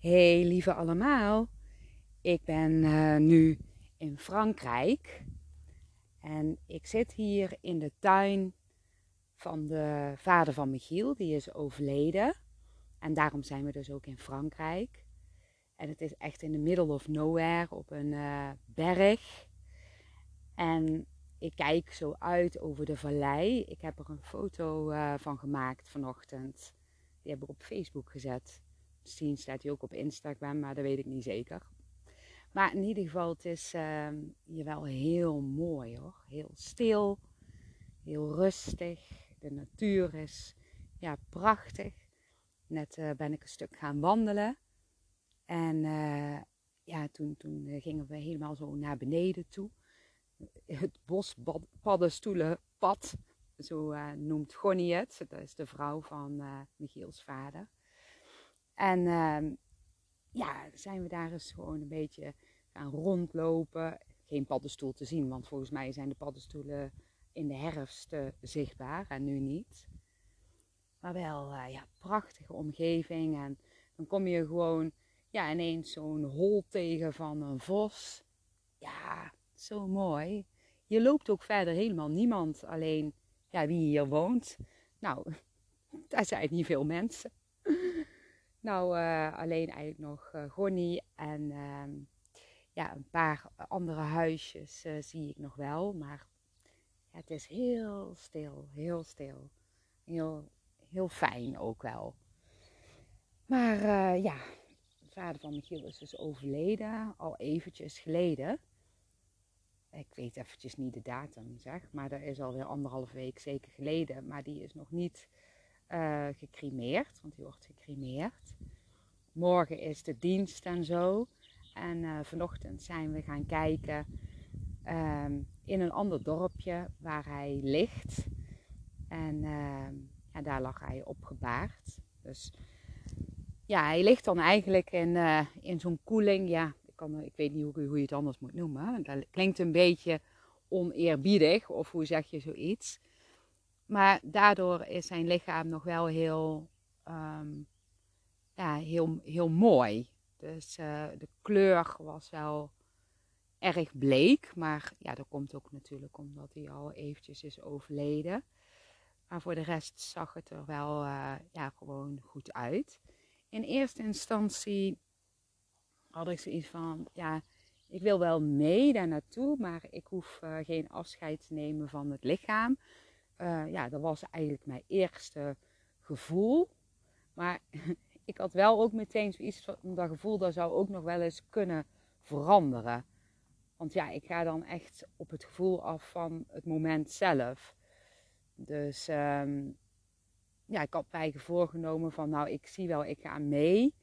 Hey lieve allemaal, ik ben eh, nu in Frankrijk en ik zit hier in de tuin van de vader van Michiel, die is overleden. En daarom zijn we dus ook in Frankrijk. En het is echt in the middle of nowhere op een uh, berg. En ik kijk zo uit over de vallei. Ik heb er een foto uh, van gemaakt vanochtend. Die heb ik op Facebook gezet. Misschien staat hij ook op Instagram, maar dat weet ik niet zeker. Maar in ieder geval, het is uh, hier wel heel mooi hoor. Heel stil, heel rustig. De natuur is ja, prachtig. Net uh, ben ik een stuk gaan wandelen. En uh, ja, toen, toen gingen we helemaal zo naar beneden toe. Het bospaddenstoelenpad, zo uh, noemt Gonnie het. Dat is de vrouw van Michiels vader. En uh, ja, zijn we daar eens gewoon een beetje gaan rondlopen. Geen paddenstoel te zien, want volgens mij zijn de paddenstoelen in de herfst uh, zichtbaar en nu niet. Maar wel, uh, ja, prachtige omgeving. En dan kom je gewoon, ja, ineens zo'n hol tegen van een vos. Ja, zo mooi. Je loopt ook verder helemaal niemand, alleen ja, wie hier woont. Nou, daar zijn niet veel mensen. Nou, uh, alleen eigenlijk nog uh, Gonnie en uh, ja, een paar andere huisjes uh, zie ik nog wel. Maar het is heel stil, heel stil. Heel, heel fijn ook wel. Maar ja, de vader van Michiel is dus overleden, al eventjes geleden. Ik weet eventjes niet de datum, zeg. Maar dat is alweer anderhalf week zeker geleden. Maar die is nog niet uh, want die wordt gecremeerd. Morgen is de dienst en zo. En uh, vanochtend zijn we gaan kijken um, in een ander dorpje waar hij ligt. En uh, ja, daar lag hij opgebaard. Dus ja, hij ligt dan eigenlijk in, uh, in zo'n koeling. Ja, ik, kan, ik weet niet hoe, hoe je het anders moet noemen. Dat klinkt een beetje oneerbiedig, of hoe zeg je zoiets. Maar daardoor is zijn lichaam nog wel heel, um, ja, heel, heel mooi. Dus uh, de kleur was wel erg bleek. Maar ja, dat komt ook natuurlijk omdat hij al eventjes is overleden. Maar voor de rest zag het er wel uh, ja, gewoon goed uit. In eerste instantie had ik zoiets van, ja, ik wil wel mee daar naartoe, maar ik hoef uh, geen afscheid te nemen van het lichaam uh, ja, dat was eigenlijk mijn eerste gevoel. Maar ik had wel ook meteen zoiets van dat gevoel dat zou ook nog wel eens kunnen veranderen. Want ja, ik ga dan echt op het gevoel af van het moment zelf. Dus um, ja, ik had mij voorgenomen van nou, ik zie wel, ik ga mee.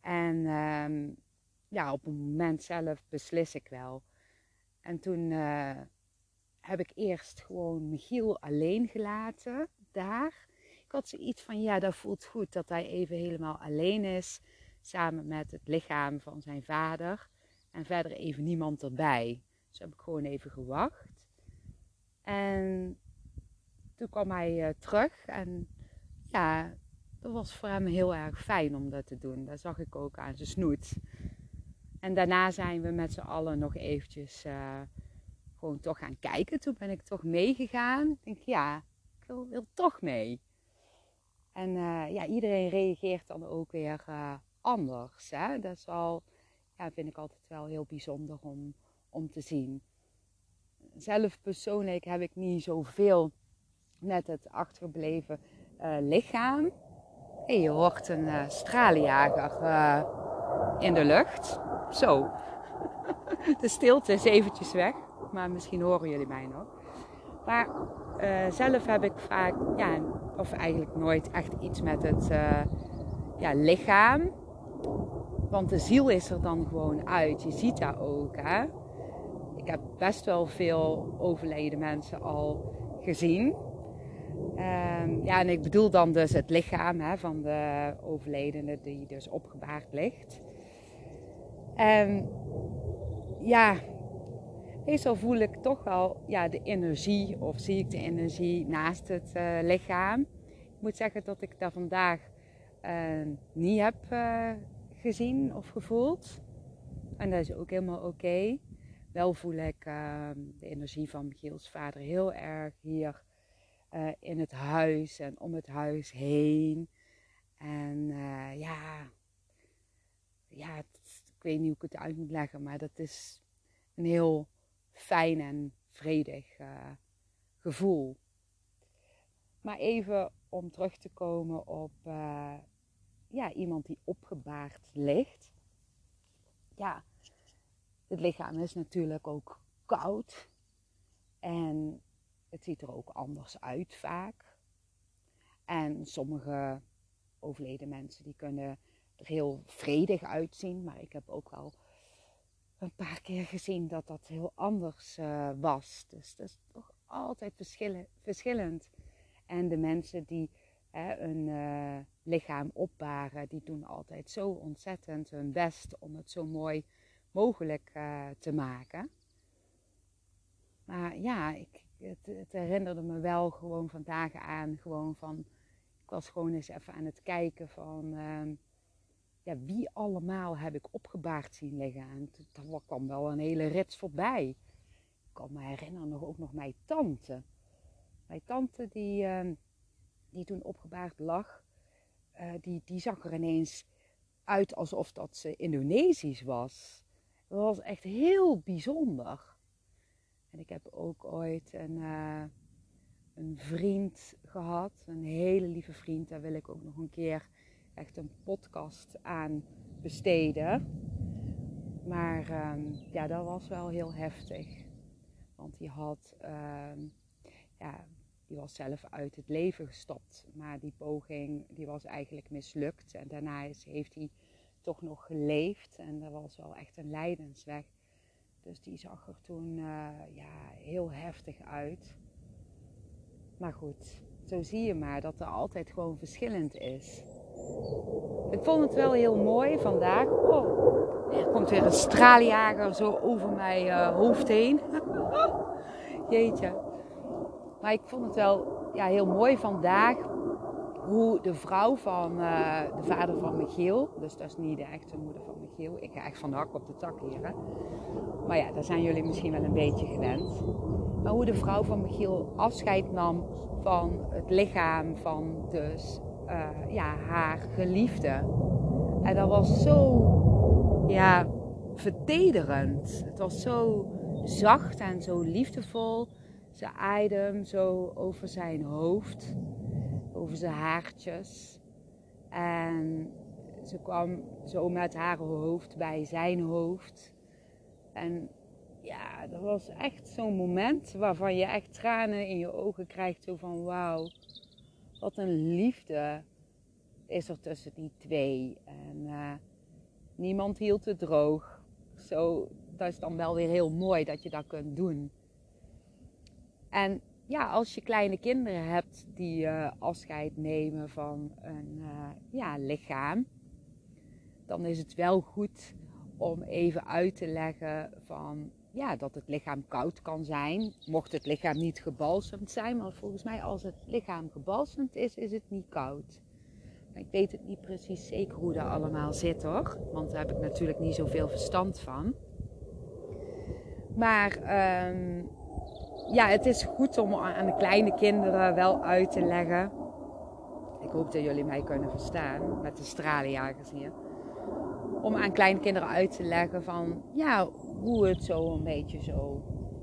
En um, ja, op het moment zelf beslis ik wel. En toen uh, heb ik eerst gewoon Michiel alleen gelaten daar. Ik had zoiets van, ja, dat voelt goed dat hij even helemaal alleen is. Samen met het lichaam van zijn vader. En verder even niemand erbij. Dus heb ik gewoon even gewacht. En toen kwam hij uh, terug. En ja, dat was voor hem heel erg fijn om dat te doen. Dat zag ik ook aan zijn snoet. En daarna zijn we met z'n allen nog eventjes... Uh, gewoon toch gaan kijken. Toen ben ik toch meegegaan. Ik denk, ja, ik wil, wil toch mee. En uh, ja, iedereen reageert dan ook weer uh, anders. Hè? Dat is wel, ja, vind ik altijd wel heel bijzonder om, om te zien. Zelf persoonlijk heb ik niet zoveel met het achtergebleven uh, lichaam. Je hoort een straaljager in de lucht. Zo. De stilte is eventjes weg maar misschien horen jullie mij nog. Maar uh, zelf heb ik vaak, ja, of eigenlijk nooit echt iets met het uh, ja, lichaam. Want de ziel is er dan gewoon uit. Je ziet dat ook. Hè? Ik heb best wel veel overleden mensen al gezien. Um, ja, en ik bedoel dan dus het lichaam hè, van de overledene die dus opgebaard ligt. En ja, meestal voel ik toch wel ja, de energie of zie ik de energie naast het uh, lichaam. Ik moet zeggen dat ik dat vandaag uh, niet heb uh, gezien of gevoeld. En dat is ook helemaal oké. Wel voel ik ehm, de energie van Michiels vader heel erg hier eh, in het huis en om het huis heen. En ja, ja ik weet niet hoe ik het uit moet leggen, maar dat is een heel fijn en vredig uh, gevoel. Maar even om terug te komen op ja, iemand die opgebaard ligt. Ja, het lichaam is natuurlijk ook koud. En het ziet er ook anders uit vaak. En sommige overleden mensen die kunnen er heel vredig uitzien. Maar ik heb ook wel een paar keer gezien dat dat heel anders uh, was. Dus dat is toch altijd verschillend. En de mensen die hè, een uh, lichaam opbaren, die doen altijd zo ontzettend hun best om het zo mooi mogelijk uh, te maken. Maar ja, ik, het, het, herinnerde me wel gewoon vandaag aan, gewoon van, ik was gewoon eens even aan het kijken van, uh, ja, wie allemaal heb ik opgebaard zien liggen. En er kwam wel een hele rits voorbij. Ik kan me herinneren nog, ook nog mijn tante. Mijn tante die, uh, die toen opgebaard lag, uh, die, die zag er ineens uit alsof dat ze Indonesisch was. Dat was echt heel bijzonder. En ik heb ook ooit een, uh, een vriend gehad, een hele lieve vriend. Daar wil ik ook nog een keer echt een podcast aan besteden. Maar um, ja, dat was wel heel heftig. Want die had, uh, ja, die was zelf uit het leven gestapt. Maar die poging, die was eigenlijk mislukt. En daarna is, heeft hij toch nog geleefd. En dat was wel echt een lijdensweg. Dus die zag er toen uh, ja, heel heftig uit. Maar goed, zo zie je maar dat er altijd gewoon verschillend is. Ik vond het wel heel mooi vandaag. Oh, er komt weer een straaljager zo over mijn uh, hoofd heen. Jeetje. Maar ik vond het wel ja, heel mooi vandaag hoe de vrouw van uh, de vader van Michiel, dus dat is niet de echte moeder van Michiel, ik ga echt van de hak op de tak hier. Maar ja, daar zijn jullie misschien wel een beetje gewend. Maar hoe de vrouw van Michiel afscheid nam van het lichaam van dus uh, ja, haar geliefde. En dat was zo ja, vertederend. Het was zo zacht en zo liefdevol. Ze aaide hem zo over zijn hoofd over zijn haartjes. En ze kwam zo met haar hoofd bij zijn hoofd. En ja, dat was echt zo'n moment waarvan je echt tranen in je ogen krijgt. Zo van wauw, wat een liefde is er tussen die twee. En uh, niemand hield het droog. Zo, dat is dan wel weer heel mooi dat je dat kunt doen. En ja, als je kleine kinderen hebt die uh, afscheid nemen van een uh, ja, lichaam, dan is het wel goed om even uit te leggen van ja, dat het lichaam koud kan zijn. Mocht het lichaam niet gebalsemd zijn, maar volgens mij als het lichaam gebalsemd is, is het niet koud. ik weet het niet precies zeker hoe dat allemaal zit hoor, want daar heb ik natuurlijk niet zoveel verstand van. Maar um, ja, het is goed om aan de kleine kinderen wel uit te leggen. Ik hoop dat jullie mij kunnen verstaan met de stralenjagers hier. Om aan kleine kinderen uit te leggen van ja, hoe het zo een beetje zo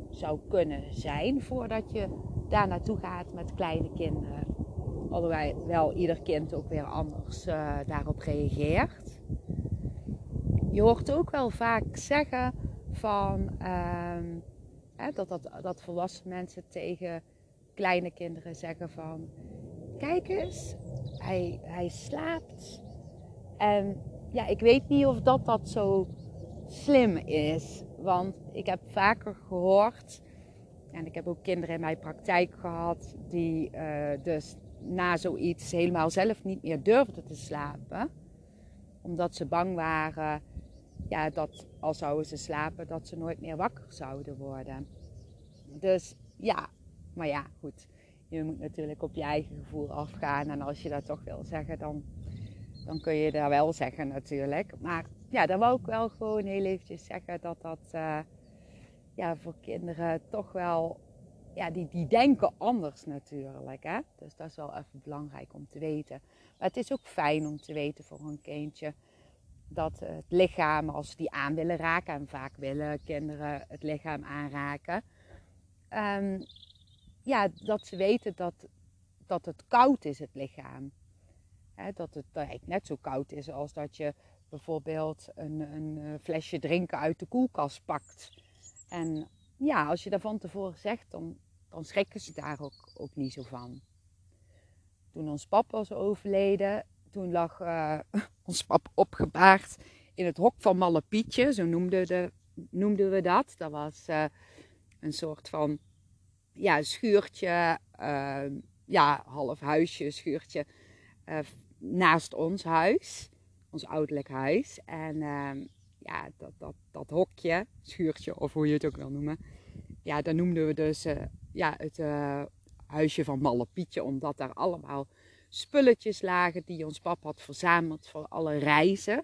zou kunnen zijn voordat je daar naartoe gaat met kleine kinderen. Alhoewel wel ieder kind ook weer anders uh, daarop reageert. Je hoort ook wel vaak zeggen van uh, dat, dat, dat volwassen mensen tegen kleine kinderen zeggen van... Kijk eens, hij, hij slaapt. En ja, ik weet niet of dat, dat zo slim is. Want ik heb vaker gehoord... En ik heb ook kinderen in mijn praktijk gehad... die uh, dus na zoiets helemaal zelf niet meer durfden te slapen. Omdat ze bang waren ja, dat als zouden ze slapen, dat ze nooit meer wakker zouden worden. Dus ja, maar ja, goed. Je moet natuurlijk op je eigen gevoel afgaan. En als je dat toch wil zeggen, dan dan kun je daar wel zeggen natuurlijk. Maar ja, dan wou ik wel gewoon heel eventjes zeggen dat dat uh, ja, voor kinderen toch wel, ja, die, die denken anders natuurlijk. Hè? Dus dat is wel even belangrijk om te weten. Maar het is ook fijn om te weten voor een kindje dat het lichaam, als ze die aan willen raken, en vaak willen kinderen het lichaam aanraken, um, ja, dat ze weten dat, dat het koud is, het lichaam. He, dat het eigenlijk net zo koud is als dat je bijvoorbeeld een, een eh, flesje drinken uit de koelkast pakt. En ja, als je daar van tevoren zegt, dan, dan schrikken ze daar ook, ook niet zo van. Toen ons pap was overleden, toen lag uh, ons pap opgebaard in het hok van Malle Pietje, zo noemden, de, noemden we dat. Dat was uh, een soort van ja, schuurtje, uh, ja, half huisje, schuurtje naast ons huis, ons ouderlijk huis. En ehm, ja, dat, dat, dat hokje, schuurtje of hoe je het ook wil noemen, ja, daar noemden we dus ja, het huisje van Malle Pietje, omdat daar allemaal spulletjes lagen die ons pap had verzameld voor alle reizen.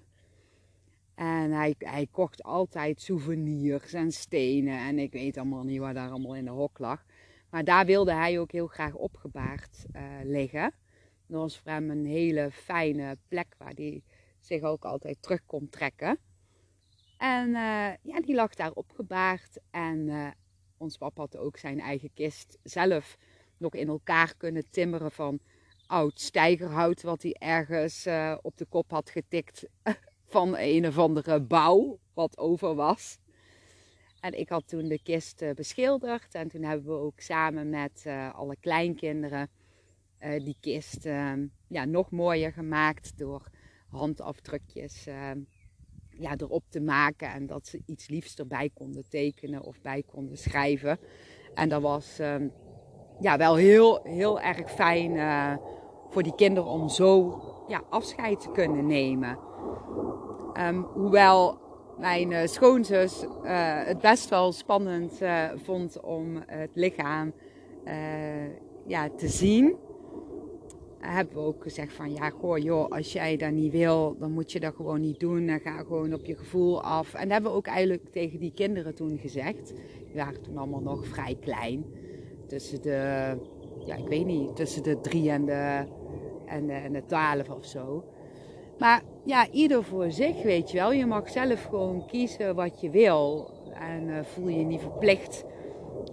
En hij, hij kocht altijd souvenirs en stenen. En ik weet allemaal niet waar daar allemaal in de hok lag. Maar daar wilde hij ook heel graag opgebaard uh, liggen. Dat was voor hem een hele fijne plek waar hij zich ook altijd terug kon trekken. En uh, ja, die lag daar opgebaard. En uh, ons pap had ook zijn eigen kist zelf nog in elkaar kunnen timmeren van oud stijgerhout wat hij ergens uh, op de kop had getikt van een of andere bouw wat over was. En ik had toen de kist beschilderd en toen hebben we ook samen met alle kleinkinderen die kist ehm, ja, nog mooier gemaakt door handafdrukjes ehm, ja, erop te maken en dat ze iets liefs erbij konden tekenen of bij konden schrijven. En dat was ehm, ja, wel heel, heel erg fijn voor die kinderen om zo ja, afscheid te kunnen nemen. Um, hoewel mijn uh, schoonzus uh, het best wel spannend vond om het lichaam ja, te zien. Hebben we ook gezegd van ja, goh joh, als jij dat niet wil, dan moet je dat gewoon niet doen. Dan ga gewoon op je gevoel af. En dat hebben we ook eigenlijk tegen die kinderen toen gezegd. Die waren toen allemaal nog vrij klein. Tussen de ja, ik weet niet, tussen de drie en de, en de, en de twaalf of zo. Maar ja, ieder voor zich, weet je wel. Je mag zelf gewoon kiezen wat je wil. En uh, voel je niet verplicht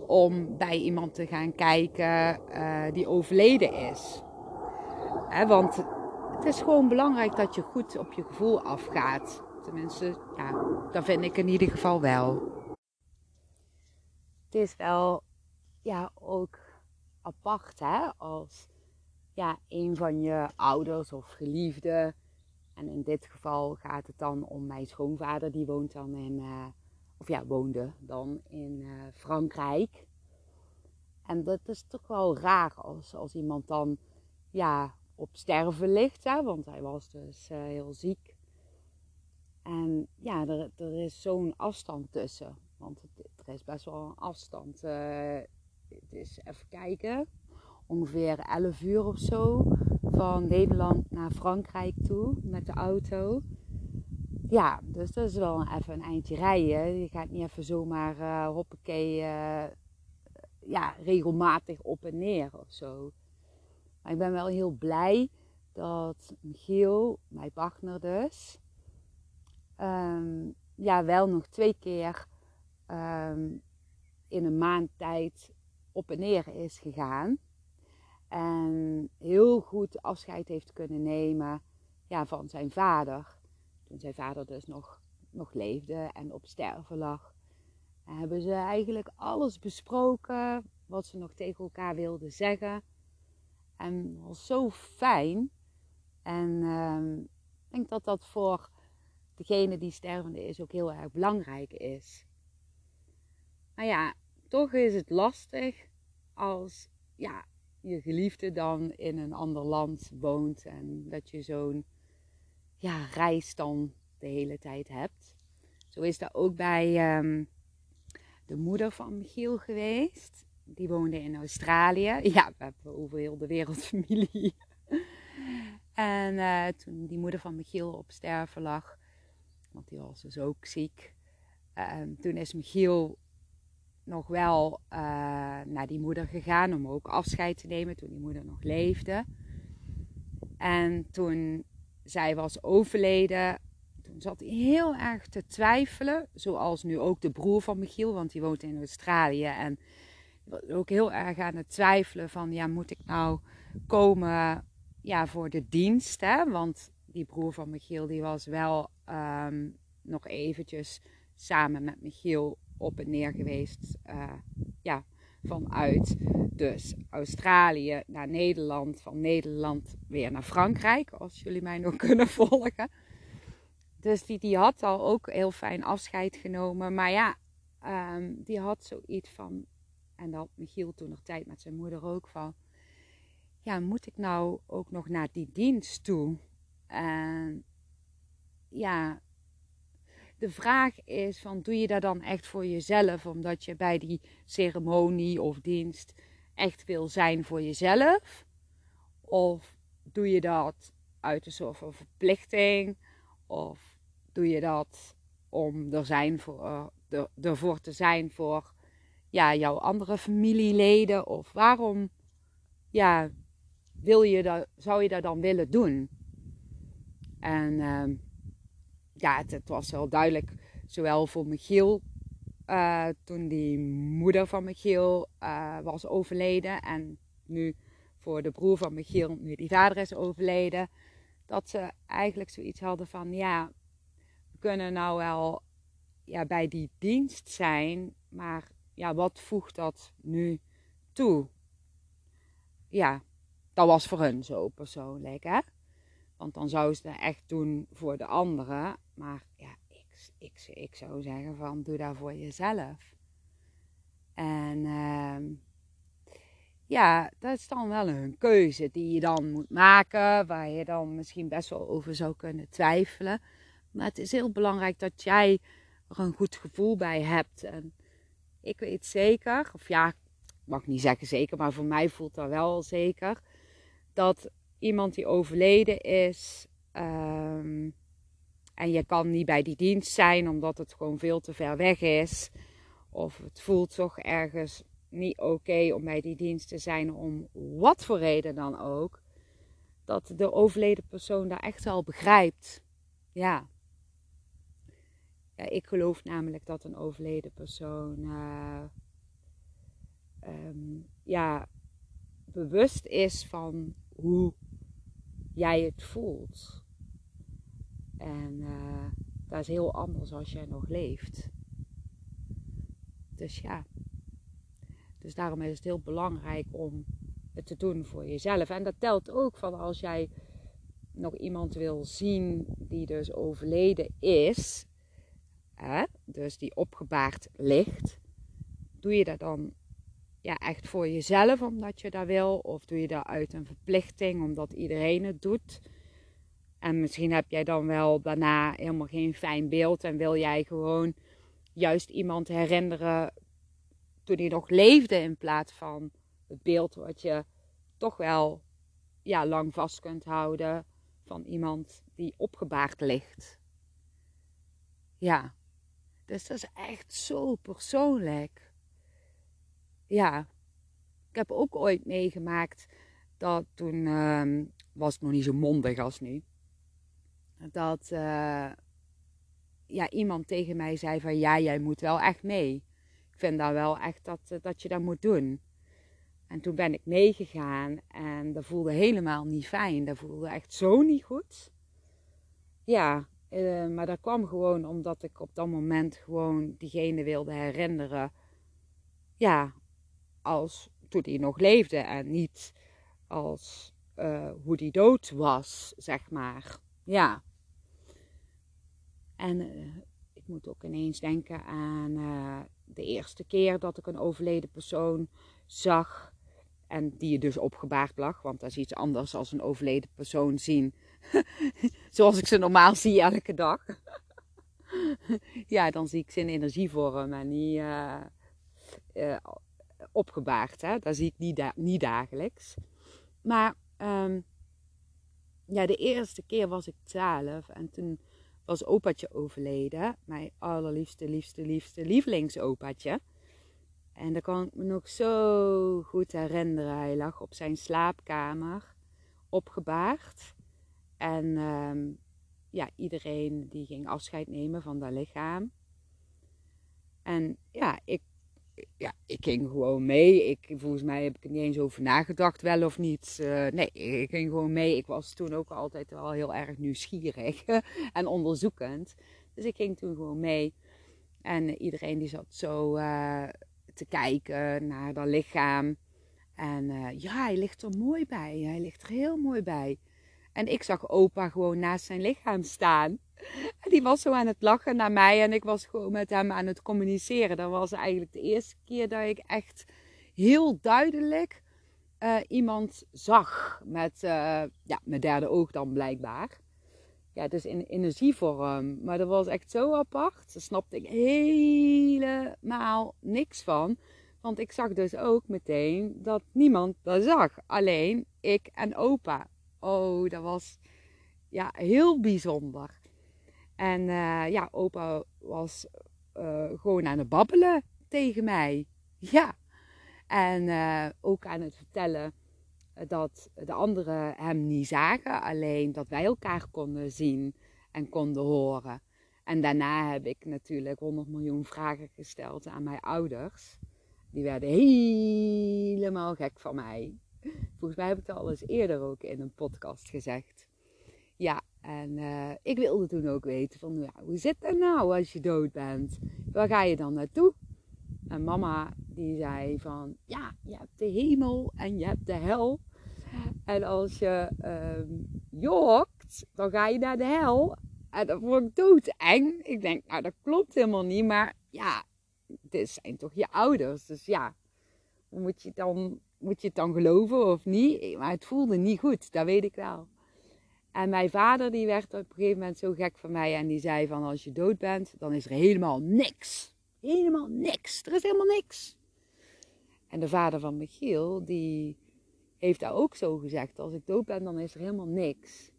om bij iemand te gaan kijken uh, die overleden is. Want het is gewoon belangrijk dat je goed op je gevoel afgaat. Tenminste, ja, dat vind ik in ieder geval wel. Het is wel ja, ook apart hè, als ja, een van je ouders of geliefden. En in dit geval gaat het dan om mijn schoonvader, die woont dan in, uh, of ja, woonde dan in uh, Frankrijk. En dat is toch wel raar als, als iemand dan ja, op sterven ligt, hè, want hij was dus uh, heel ziek. En ja, er, er is zo'n afstand tussen. Want het, er is best wel een afstand het is even kijken, ongeveer 11 uur of zo van Nederland naar Frankrijk toe met de auto. Ja, dus dat is wel even een eindje rijden. Je gaat niet even zomaar uh, hoppakee, ja, regelmatig op en neer of zo. Maar ik ben wel heel blij dat Michiel, mijn partner dus, um, ja, wel nog twee keer um, in een maand tijd op en neer is gegaan. En heel goed afscheid heeft kunnen nemen ja, van zijn vader. Toen zijn vader dus nog, nog leefde en op sterven lag. En hebben ze eigenlijk alles besproken wat ze nog tegen elkaar wilden zeggen. En was zo fijn. En uh, ik denk dat dat voor degene die stervende is ook heel erg belangrijk is. Maar ja, toch is het lastig als ja, je geliefde dan in een ander land woont en dat je zo'n ja, reis dan de hele tijd hebt. Zo is dat ook bij um, de moeder van Michiel geweest. Die woonde in Australië. Ja, we hebben over heel de wereld familie. En uh, toen die moeder van Michiel op sterven lag, want die was dus ook ziek. Uh, toen is Michiel nog wel uh, naar die moeder gegaan om ook afscheid te nemen toen die moeder nog leefde. En toen zij was overleden, toen zat hij heel erg te twijfelen. Zoals nu ook de broer van Michiel, want die woont in Australië. En ook heel erg aan het twijfelen van, ja, moet ik nou komen ja, voor de dienst? Hè? Want die broer van Michiel, die was wel um, nog eventjes samen met Michiel op en neer geweest. Uh, ja, vanuit dus Australië naar Nederland, van Nederland weer naar Frankrijk, als jullie mij nog kunnen volgen. Dus die, die had al ook heel fijn afscheid genomen. Maar ja, um, die had zoiets van, en had Michiel toen nog tijd met zijn moeder ook van, ja, moet ik nou ook nog naar die dienst toe? En ja, de vraag is van doe je dat dan echt voor jezelf omdat je bij die ceremonie of dienst echt wil zijn voor jezelf? Of doe je dat uit een soort van verplichting? Of doe je dat om er zijn voor, er, ervoor te zijn voor ja, jouw andere familieleden? Of waarom ja, wil je dat, zou je dat dan willen doen? En uh, ja, het, het, was wel duidelijk, zowel voor Michiel, uh, toen die moeder van Michiel uh, was overleden, en nu voor de broer van Michiel, nu die vader is overleden, dat ze eigenlijk zoiets hadden van, ja, we kunnen nou wel ja, bij die dienst zijn, maar ja, wat voegt dat nu toe? Ja, dat was voor hun zo persoonlijk, hè? Want dan zou ze het echt doen voor de anderen. Maar ja, ik, ik, ik zou zeggen van doe dat voor jezelf. En uh, ja, dat is dan wel een keuze die je dan moet maken. Waar je dan misschien best wel over zou kunnen twijfelen. Maar het is heel belangrijk dat jij er een goed gevoel bij hebt. En ik weet zeker, of ja, ik mag niet zeggen zeker, maar voor mij voelt dat wel zeker. Dat iemand die overleden is. Um, en je kan niet bij die dienst zijn omdat het gewoon veel te ver weg is. Of het voelt toch ergens niet oké om bij die dienst te zijn, om wat voor reden dan ook. Dat de overleden persoon daar echt wel begrijpt. Ja. Ja ik geloof namelijk dat een overleden persoon. Uh, um, ja, bewust is van hoe jij het voelt. En uh, dat is heel anders als jij nog leeft. Dus ja. Dus daarom is het heel belangrijk om het te doen voor jezelf. En dat telt ook van als jij nog iemand wil zien die dus overleden is. Hè, dus die opgebaard ligt. Doe je dat dan ja, echt voor jezelf omdat je dat wil? Of doe je dat uit een verplichting omdat iedereen het doet? En misschien heb jij dan wel daarna helemaal geen fijn beeld en wil jij gewoon juist iemand herinneren toen hij nog leefde in plaats van het beeld wat je toch wel ja, lang vast kunt houden van iemand die opgebaard ligt. Ja, dus dat is echt zo persoonlijk ja, ik heb ook ooit meegemaakt dat toen uh, was het nog niet zo mondig als nu. Dat uh, ja, iemand tegen mij zei van ja, jij moet wel echt mee. Ik vind dat wel echt dat, eh, dat je dat moet doen. En toen ben ik meegegaan en dat voelde helemaal niet fijn. Dat voelde echt zo niet goed. Ja, uh, maar dat kwam gewoon omdat ik op dat moment gewoon diegene wilde herinneren. Ja, als toen hij nog leefde en niet als uh, hoe hij dood was, zeg maar. Ja. En uh, ik moet ook ineens denken aan de eerste keer dat ik een overleden persoon zag. En die dus opgebaard lag, want dat is iets anders als een overleden persoon zien. Zoals ik ze normaal zie elke dag. ja, dan zie ik ze in energievorm en niet opgebaard. Hè? Dat zie ik niet, niet dagelijks. Maar um, ja, de eerste keer was ik 12 en toen was opaatje overleden. Mijn allerliefste, liefste, liefste lievelingsopaatje. En dat kan ik me nog zo goed herinneren. Hij lag op zijn slaapkamer, opgebaard. En ehm, ja, iedereen die ging afscheid nemen van dat lichaam. En ja, ik, ja, ik ging gewoon mee. Ik, volgens mij heb ik er niet eens over nagedacht, wel of niet. Uh, nee, ik ging gewoon mee. Ik was toen ook altijd wel heel erg nieuwsgierig en onderzoekend. Dus ik ging toen gewoon mee. En iedereen die zat zo uh, te kijken naar dat lichaam. En uh, ja, hij ligt er mooi bij. Hij ligt er heel mooi bij. En ik zag opa gewoon naast zijn lichaam staan. En die was zo aan het lachen naar mij en ik was gewoon met hem aan het communiceren. Dat was eigenlijk de eerste keer dat ik echt heel duidelijk uh, iemand zag. Met uh, ja, mijn derde oog dan blijkbaar. Ja, dus in energievorm. Maar dat was echt zo apart. Daar snapte ik helemaal niks van. Want ik zag dus ook meteen dat niemand dat zag. Alleen ik en opa. Oh, dat was ja, heel bijzonder. En uh, ja, opa was uh, gewoon aan het babbelen tegen mij. Ja. En uh, ook aan het vertellen dat de anderen hem niet zagen, alleen dat wij elkaar konden zien en konden horen. En daarna heb ik natuurlijk 100 miljoen vragen gesteld aan mijn ouders. Die werden helemaal gek van mij. Volgens mij heb ik dat al eens eerder ook in een podcast gezegd. Ja, en uh, ik wilde toen ook weten van, ja, hoe zit het nou als je dood bent? Waar ga je dan naartoe? En mama die zei van, ja, je hebt de hemel en je hebt de hel. En als je um, jokt, dan ga je naar de hel. En dat vond ik doodeng. Ik denk, nou dat klopt helemaal niet. Maar ja, dit zijn toch je ouders. Dus ja, moet je, dan, moet je het dan geloven of niet? Maar het voelde niet goed, dat weet ik wel. En mijn vader die werd op een gegeven moment zo gek van mij en die zei van als je dood bent, dan is er helemaal niks. Helemaal niks. Er is helemaal niks. En de vader van Michiel, die heeft daar ook zo gezegd. Als ik dood ben, dan is er helemaal niks.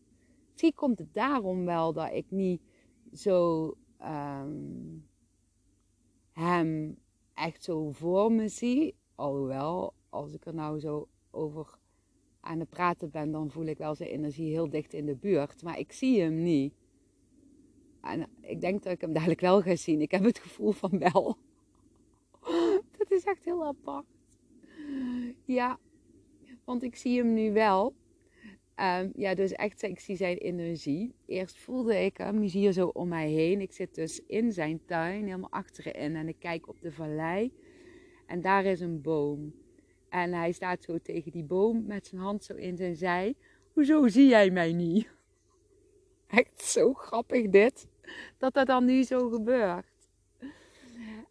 Misschien komt het daarom wel dat ik niet zo um, hem echt zo voor me zie. Alhoewel, als ik er nou zo over aan het praten ben, dan voel ik wel zijn energie heel dicht in de buurt. Maar ik zie hem niet. En ik denk dat ik hem dadelijk wel ga zien. Ik heb het gevoel van wel. Dat is echt heel apart. Ja, want ik zie hem nu wel. Um, ja, dus echt, ik zie zijn energie. Eerst voelde ik hem, je zie hier zo om mij heen. Ik zit dus in zijn tuin, helemaal achterin. En ik kijk op de vallei. En daar is een boom. En hij staat zo tegen die boom met zijn hand zo in zijn zij. Hoezo zie jij mij niet? Echt zo grappig dit. Dat dat dan nu zo gebeurt.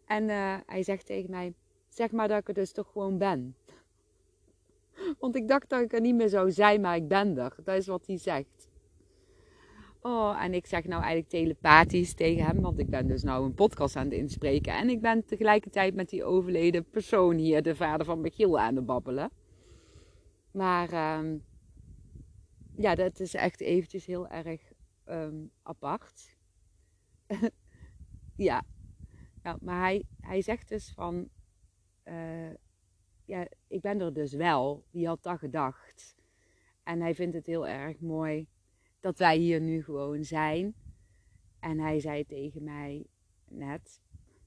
En uh, hij zegt tegen mij, zeg maar dat ik er dus toch gewoon ben. Want ik dacht dat ik er niet meer zou zijn, maar ik ben er. Dat is wat hij zegt. Oh, en ik zeg nou eigenlijk telepathisch tegen hem, want ik ben dus nou een podcast aan het inspreken. En ik ben tegelijkertijd met die overleden persoon hier, de vader van Michiel, aan het babbelen. Maar um, ja, dat is echt eventjes heel erg um, apart. ja. ja, maar hij, hij zegt dus van, uh, ja, ik ben er dus wel. Wie had dat gedacht? En hij vindt het heel erg mooi dat wij hier nu gewoon zijn. En hij zei tegen mij net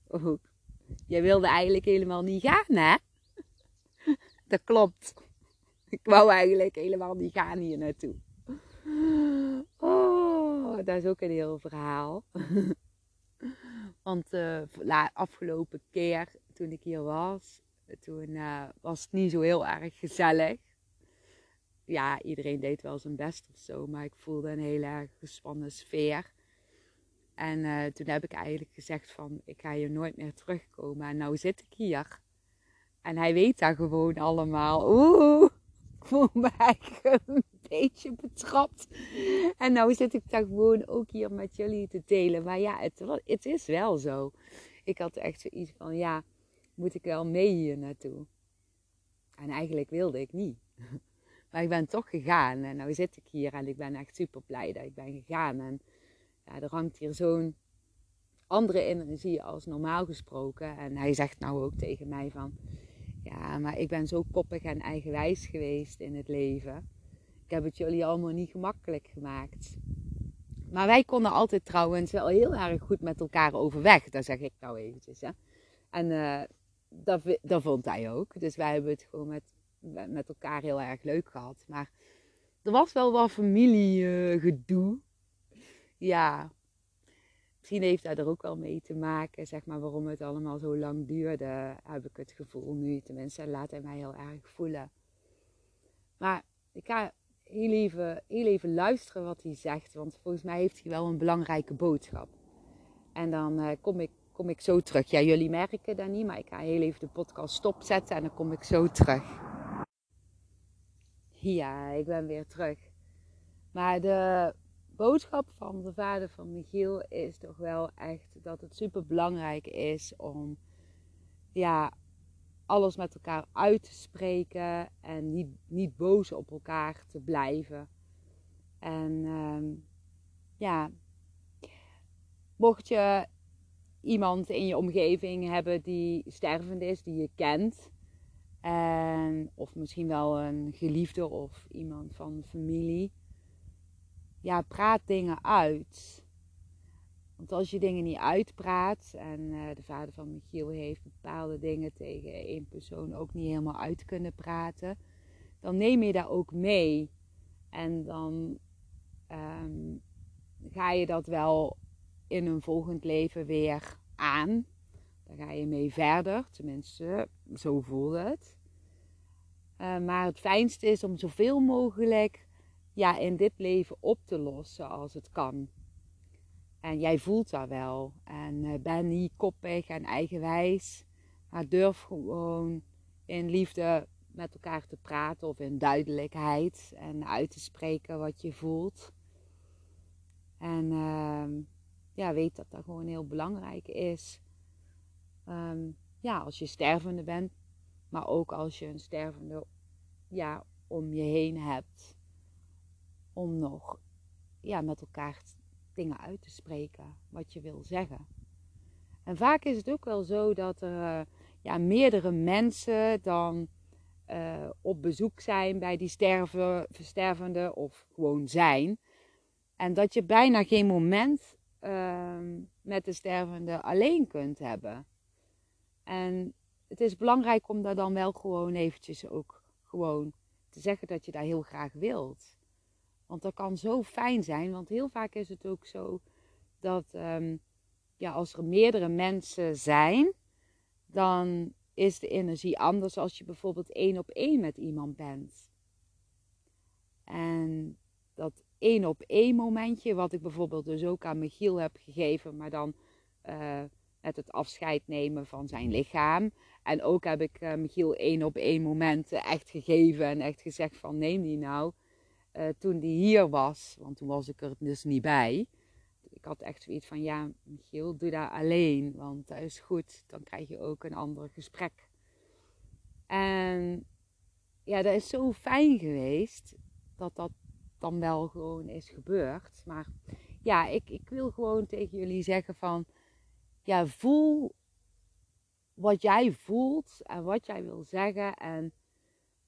ook, je wilde eigenlijk helemaal niet gaan, hè? Dat klopt. Ik wou eigenlijk helemaal niet gaan hier naartoe. Oh, dat is ook een heel verhaal. Want de uh, afgelopen keer toen ik hier was, toen uh, was het niet zo heel erg gezellig ja, iedereen deed wel zijn best of zo. Maar ik voelde een hele gespannen sfeer. En uh, toen heb ik eigenlijk gezegd van, ik ga hier nooit meer terugkomen. En nou zit ik hier. En hij weet dat gewoon allemaal. Oeh, ik voel me eigenlijk een beetje betrapt. En nou zit ik daar gewoon ook hier met jullie te delen. Maar ja, het, het is wel zo. Ik had echt zoiets van, ja, moet ik wel mee hier naartoe? En eigenlijk wilde ik niet. Maar ik ben toch gegaan. En nu zit ik hier en ik ben echt super blij dat ik ben gegaan. En ja, er hangt hier zo'n andere energie als normaal gesproken. En hij zegt nou ook tegen mij van... Ja, maar ik ben zo koppig en eigenwijs geweest in het leven. Ik heb het jullie allemaal niet gemakkelijk gemaakt. Maar wij konden altijd trouwens wel heel erg goed met elkaar overweg. Dat zeg ik nou eventjes. En uh, dat, dat vond hij ook. Dus wij hebben het gewoon met, met elkaar heel erg leuk gehad. Maar er was wel wat familiegedoe. Ja, misschien heeft dat er ook wel mee te maken. Zeg maar waarom het allemaal zo lang duurde. Heb ik het gevoel nu. Tenminste, laat hij mij heel erg voelen. Maar ik ga heel even, heel even luisteren wat hij zegt. Want volgens mij heeft hij wel een belangrijke boodschap. En dan uh, kom, ik, kom ik zo terug. Ja, jullie merken dat niet, maar ik ga heel even de podcast stopzetten en dan kom ik zo terug. Ja, ik ben weer terug. Maar de boodschap van de vader van Michiel is toch wel echt dat het super belangrijk is om ja, alles met elkaar uit te spreken en niet, niet boos op elkaar te blijven. En uh, ja, mocht je iemand in je omgeving hebben die stervend is, die je kent, en, of misschien wel een geliefde of iemand van familie, ja, praat dingen uit. Want als je dingen niet uitpraat, en uh, de vader van Michiel heeft bepaalde dingen tegen één persoon ook niet helemaal uit kunnen praten, dan neem je dat ook mee. En dan um, ga je dat wel in een volgend leven weer aan. Dan ga je mee verder, tenminste, zo voelde het. Uh, maar het fijnste is om zoveel mogelijk ja, in dit leven op te lossen als het kan. En jij voelt dat wel. En uh, ben niet koppig en eigenwijs. Maar durf gewoon in liefde met elkaar te praten of in duidelijkheid. En uit te spreken wat je voelt. En uh, ja, weet dat dat gewoon heel belangrijk is. Um, ja, als je stervende bent. Maar ook als je een stervende ja, om je heen hebt. Om nog ja, met elkaar dingen uit te spreken wat je wil zeggen. En vaak is het ook wel zo dat er uh, ja, meerdere mensen dan uh, op bezoek zijn bij die sterven, verstervende of gewoon zijn. En dat je bijna geen moment uh, met de stervende alleen kunt hebben. En het is belangrijk om dat dan wel gewoon eventjes ook gewoon te zeggen dat je daar heel graag wilt. Want dat kan zo fijn zijn. Want heel vaak is het ook zo dat um, ja, als er meerdere mensen zijn, dan is de energie anders als je bijvoorbeeld één op één met iemand bent. En dat één op één momentje, wat ik bijvoorbeeld dus ook aan Michiel heb gegeven, maar dan uh, met het afscheid nemen van zijn lichaam. En ook heb ik uh, Michiel één op één momenten echt gegeven en echt gezegd van neem die nou. Uh, toen die hier was, want toen was ik er dus niet bij. Ik had echt zoiets van, ja, Michiel, doe dat alleen, want dat is goed. Dan krijg je ook een ander gesprek. En ja, dat is zo fijn geweest dat dat dan wel gewoon is gebeurd. Maar ja, ik, ik wil gewoon tegen jullie zeggen van, ja, voel wat jij voelt en wat jij wil zeggen. En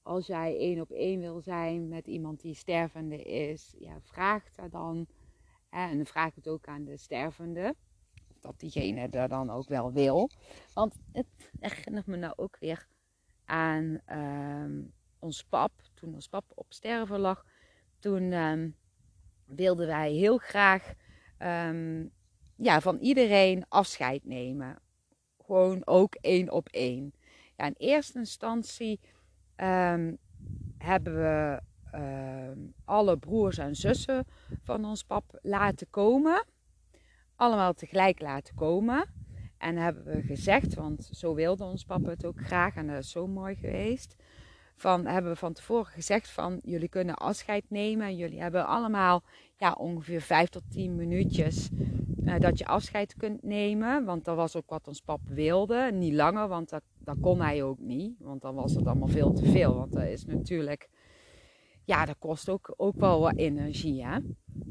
als jij één op één wil zijn met iemand die stervende is, ja, vraag daar dan. En vraag het ook aan de stervende. Dat diegene er dan ook wel wil. Want het herinnert me nou ook weer aan uh, ons pap. Toen ons pap op sterven lag. Toen um, wilden wij heel graag um, ja, van iedereen afscheid nemen. Gewoon ook één op één. Ja, in eerste instantie um, hebben we uh, alle broers en zussen van ons pap laten komen. Allemaal tegelijk laten komen. En hebben we gezegd, want zo wilde ons papa het ook graag en dat is zo mooi geweest. Van, hebben we van tevoren gezegd van jullie kunnen afscheid nemen. Jullie hebben allemaal ja, ongeveer 5 tot 10 minuutjes uh, dat je afscheid kunt nemen. Want dat was ook wat ons pap wilde. Niet langer, want dat, kon hij ook niet. Want dan was het allemaal veel te veel. Want dat is natuurlijk ja, dat kost ook, ook wel wat energie, hè.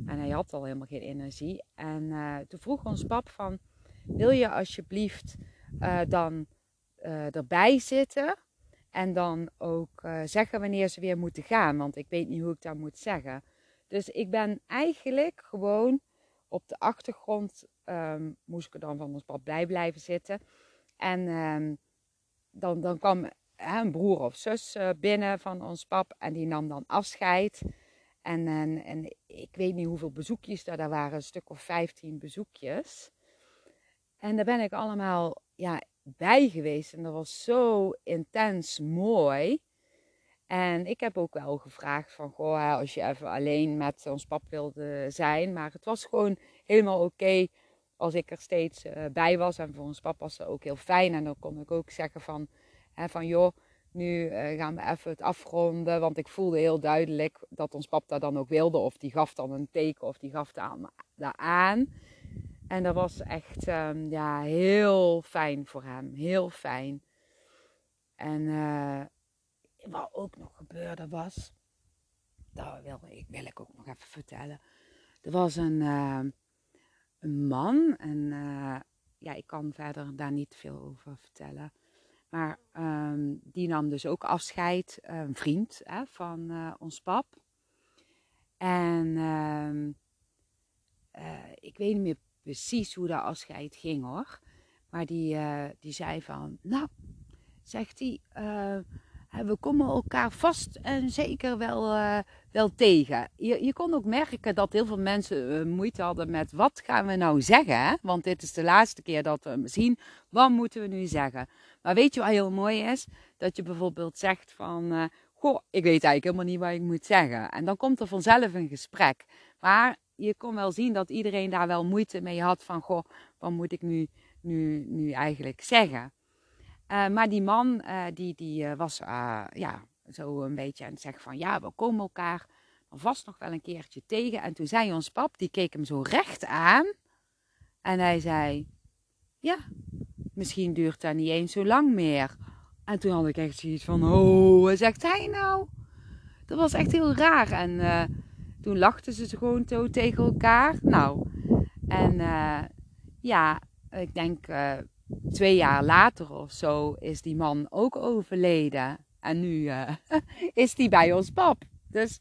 En hij had al helemaal geen energie. En uh, toen vroeg ons pap van, wil je alsjeblieft uh, dan erbij zitten en dan ook zeggen wanneer ze weer moeten gaan, want ik weet niet hoe ik dat moet zeggen. Dus ik ben eigenlijk gewoon op de achtergrond, um, moest ik er dan van ons pap bij blijven zitten. En um, dan, dan kwam hè, een broer of zus binnen van ons pap en die nam dan afscheid. En, en, en ik weet niet hoeveel bezoekjes daar, daar waren, een stuk of 15 bezoekjes. En daar ben ik allemaal ja, bij geweest en dat was zo intens mooi. En ik heb ook wel gevraagd van, goh, als je even alleen met ons pap wilde zijn. Maar het was gewoon helemaal oké als ik er steeds uh, bij was. En voor ons pap was dat ook heel fijn. En dan kon ik ook zeggen van, hè, van joh, nu uh, gaan we even het afronden. Want ik voelde heel duidelijk dat ons pap dat dan ook wilde. Of die gaf dan een teken of die gaf daar aan. En dat was echt um, ja, heel fijn voor hem. Heel fijn. En uh, wat ook nog gebeurde was. Dat wil ik, wil ik ook nog even vertellen. Er was een, uh, een man. En uh, ja, ik kan verder daar niet veel over vertellen. Maar um, die nam dus ook afscheid, een vriend hè, van ons pap. En uh, ik weet niet meer precies hoe dat afscheid ging hoor. Maar die, die zei van, nou, zegt hij, we komen elkaar vast en zeker wel, wel tegen. Je, je kon ook merken dat heel veel mensen moeite hadden met wat gaan we nou zeggen. Hè? Want dit is de laatste keer dat we hem zien. Wat moeten we nu zeggen? Maar weet je wat heel mooi is? Dat je bijvoorbeeld zegt van, uh, goh, ik weet eigenlijk helemaal niet wat ik moet zeggen. En dan komt er vanzelf een gesprek. Maar je kon wel zien dat iedereen daar wel moeite mee had van, goh, wat moet ik nu, nu, nu eigenlijk zeggen? Uh, maar die man, uh, die, die was ja, zo een beetje aan het zeggen van, ja, we komen elkaar vast nog wel een keertje tegen. En toen zei ons pap, die keek hem zo recht aan. En hij zei, ja, misschien duurt dat niet eens zo lang meer. En toen had ik echt zoiets van, oh, wat zegt hij nou? Dat was echt heel raar. En toen lachten ze gewoon zo tegen elkaar. Nou, en ja, ik denk twee jaar later of zo is die man ook overleden. En nu is die bij ons pap. Dus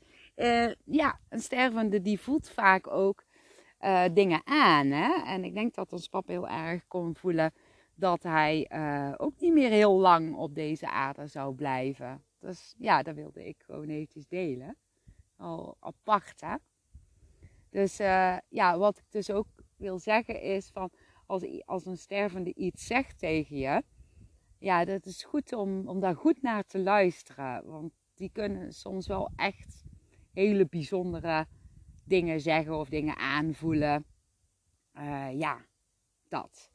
ja, een stervende die voelt vaak ook dingen aan. Hè? En ik denk dat ons pap heel erg kon voelen dat hij ook niet meer heel lang op deze aarde zou blijven. Dus ja, dat wilde ik gewoon eventjes delen. Al apart, hè. Dus ja, wat ik dus ook wil zeggen is van... Als, als een stervende iets zegt tegen je... Ja, dat is goed om, om daar goed naar te luisteren. Want die kunnen soms wel echt hele bijzondere dingen zeggen of dingen aanvoelen. Uh, ja, dat.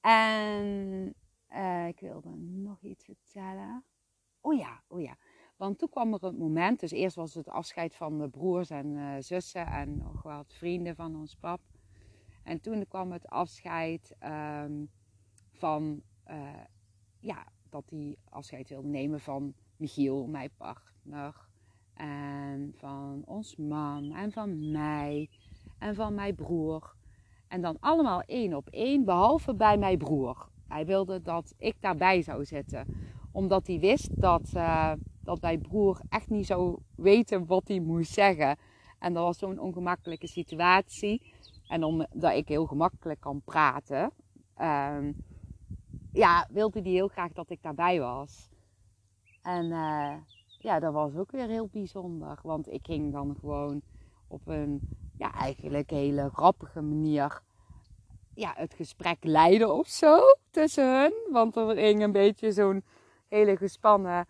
En uh, ik wilde nog iets vertellen. Oh ja, oh ja. Want toen kwam er het moment, dus eerst was het afscheid van de broers en uh, zussen en nog wat vrienden van ons pap. En toen kwam het afscheid um, van, uh, ja, dat hij afscheid wilde nemen van Michiel, mijn partner. En van ons man en van mij en van mijn broer. En dan allemaal één op één, behalve bij mijn broer. Hij wilde dat ik daarbij zou zitten. Omdat hij wist dat, uh, dat mijn broer echt niet zou weten wat hij moest zeggen. En dat was zo'n ongemakkelijke situatie. En omdat ik heel gemakkelijk kan praten, uh, ja, wilde hij heel graag dat ik daarbij was. En uh, ja, dat was ook weer heel bijzonder. Want ik ging dan gewoon op een ja, eigenlijk hele grappige manier ja, het gesprek leiden of zo tussen hun. Want er ging een beetje zo'n hele gespannen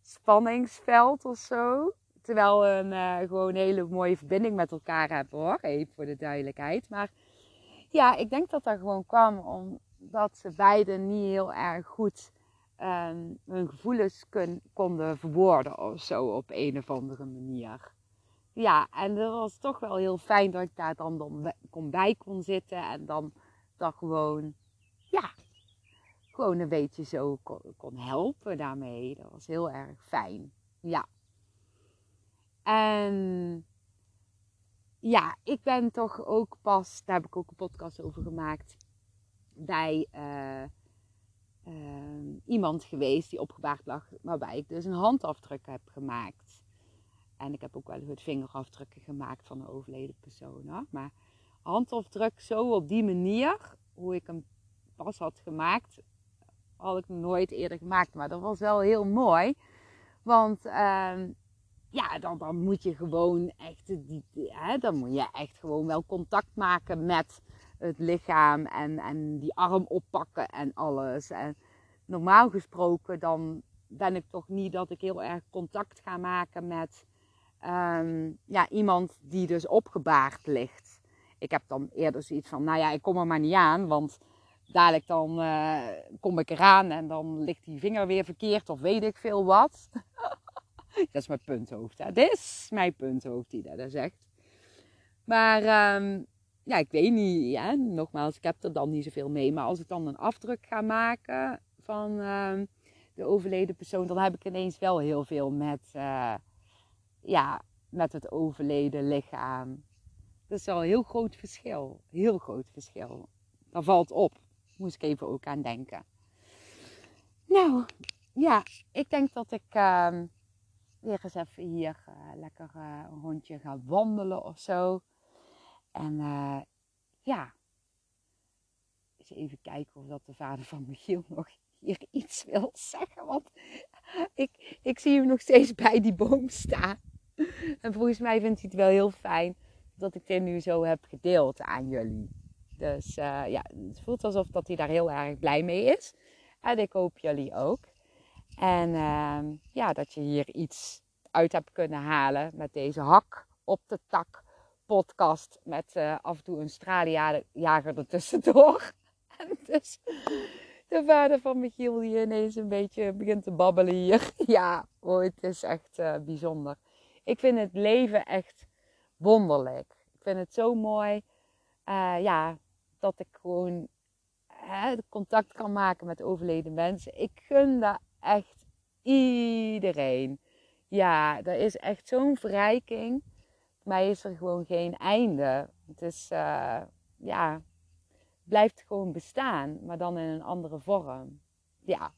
spanningsveld of zo. Terwijl we een uh, gewoon een hele mooie verbinding met elkaar hebben hoor. Even voor de duidelijkheid. Maar ja, ik denk dat dat gewoon kwam omdat ze beiden niet heel erg goed um, hun gevoelens konden verwoorden of zo op een of andere manier ja, en dat was toch wel heel fijn dat ik daar dan, dan kon bij kon zitten. En dan dat gewoon, ja, gewoon een beetje zo kon, kon helpen daarmee. Dat was heel erg fijn. Ja. En ja, ik ben toch ook pas, daar heb ik ook een podcast over gemaakt, bij uh, uh, iemand geweest die opgebaard lag, waarbij ik dus een handafdruk heb gemaakt. En ik heb ook wel eens vingerafdrukken gemaakt van een overleden persoon. Maar handafdruk zo op die manier, hoe ik hem pas had gemaakt, had ik nooit eerder gemaakt. Maar dat was wel heel mooi. Want uh, ja, dan, dan moet je gewoon echt, die, hè, dan moet je echt gewoon wel contact maken met het lichaam en, en die arm oppakken en alles. En normaal gesproken dan ben ik toch niet dat ik heel erg contact ga maken met um, ja, iemand die dus opgebaard ligt. Ik heb dan eerder zoiets van, nou ja, ik kom er maar niet aan, want dadelijk dan uh, kom ik eraan en dan ligt die vinger weer verkeerd of weet ik veel wat. dat is mijn punthoofd. Dit is mijn punthoofd die dat zegt. Maar um, ja, ik weet niet. Ja, nogmaals, ik heb er dan niet zoveel mee. Maar als ik dan een afdruk ga maken van um, de overleden persoon, dan heb ik ineens wel heel veel met, uh, ja, met het overleden lichaam. Dat is wel een heel groot verschil. Heel groot verschil. Dat valt op. Moest ik even ook aan denken. Nou, ja, ik denk dat ik uh, weer eens even hier uh, lekker uh, een rondje ga wandelen of zo. En uh, ja, eens even kijken of dat de vader van Michiel nog hier iets wil zeggen. Want ik, ik zie hem nog steeds bij die boom staan. En volgens mij vindt hij het wel heel fijn dat ik dit nu zo heb gedeeld aan jullie. Dus ja, het voelt alsof dat hij daar heel erg blij mee is. En ik hoop jullie ook. En uh, ja, dat je hier iets uit hebt kunnen halen met deze hak op de tak podcast. Met uh, af en toe een straaljager ertussendoor. en dus de vader van Michiel die ineens een beetje begint te babbelen hier. ja, oh, het is echt uh, bijzonder. Ik vind het leven echt wonderlijk. Ik vind het zo mooi. Uh, ja, dat ik gewoon hè, contact kan maken met overleden mensen. Ik gun dat echt iedereen. Ja, dat is echt zo'n verrijking. Voor mij is er gewoon geen einde. Het is, uh, ja, blijft gewoon bestaan, maar dan in een andere vorm. Ja,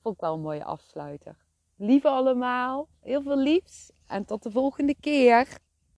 vond ik wel een mooie afsluiter. Lieve allemaal, heel veel liefs en tot de volgende keer.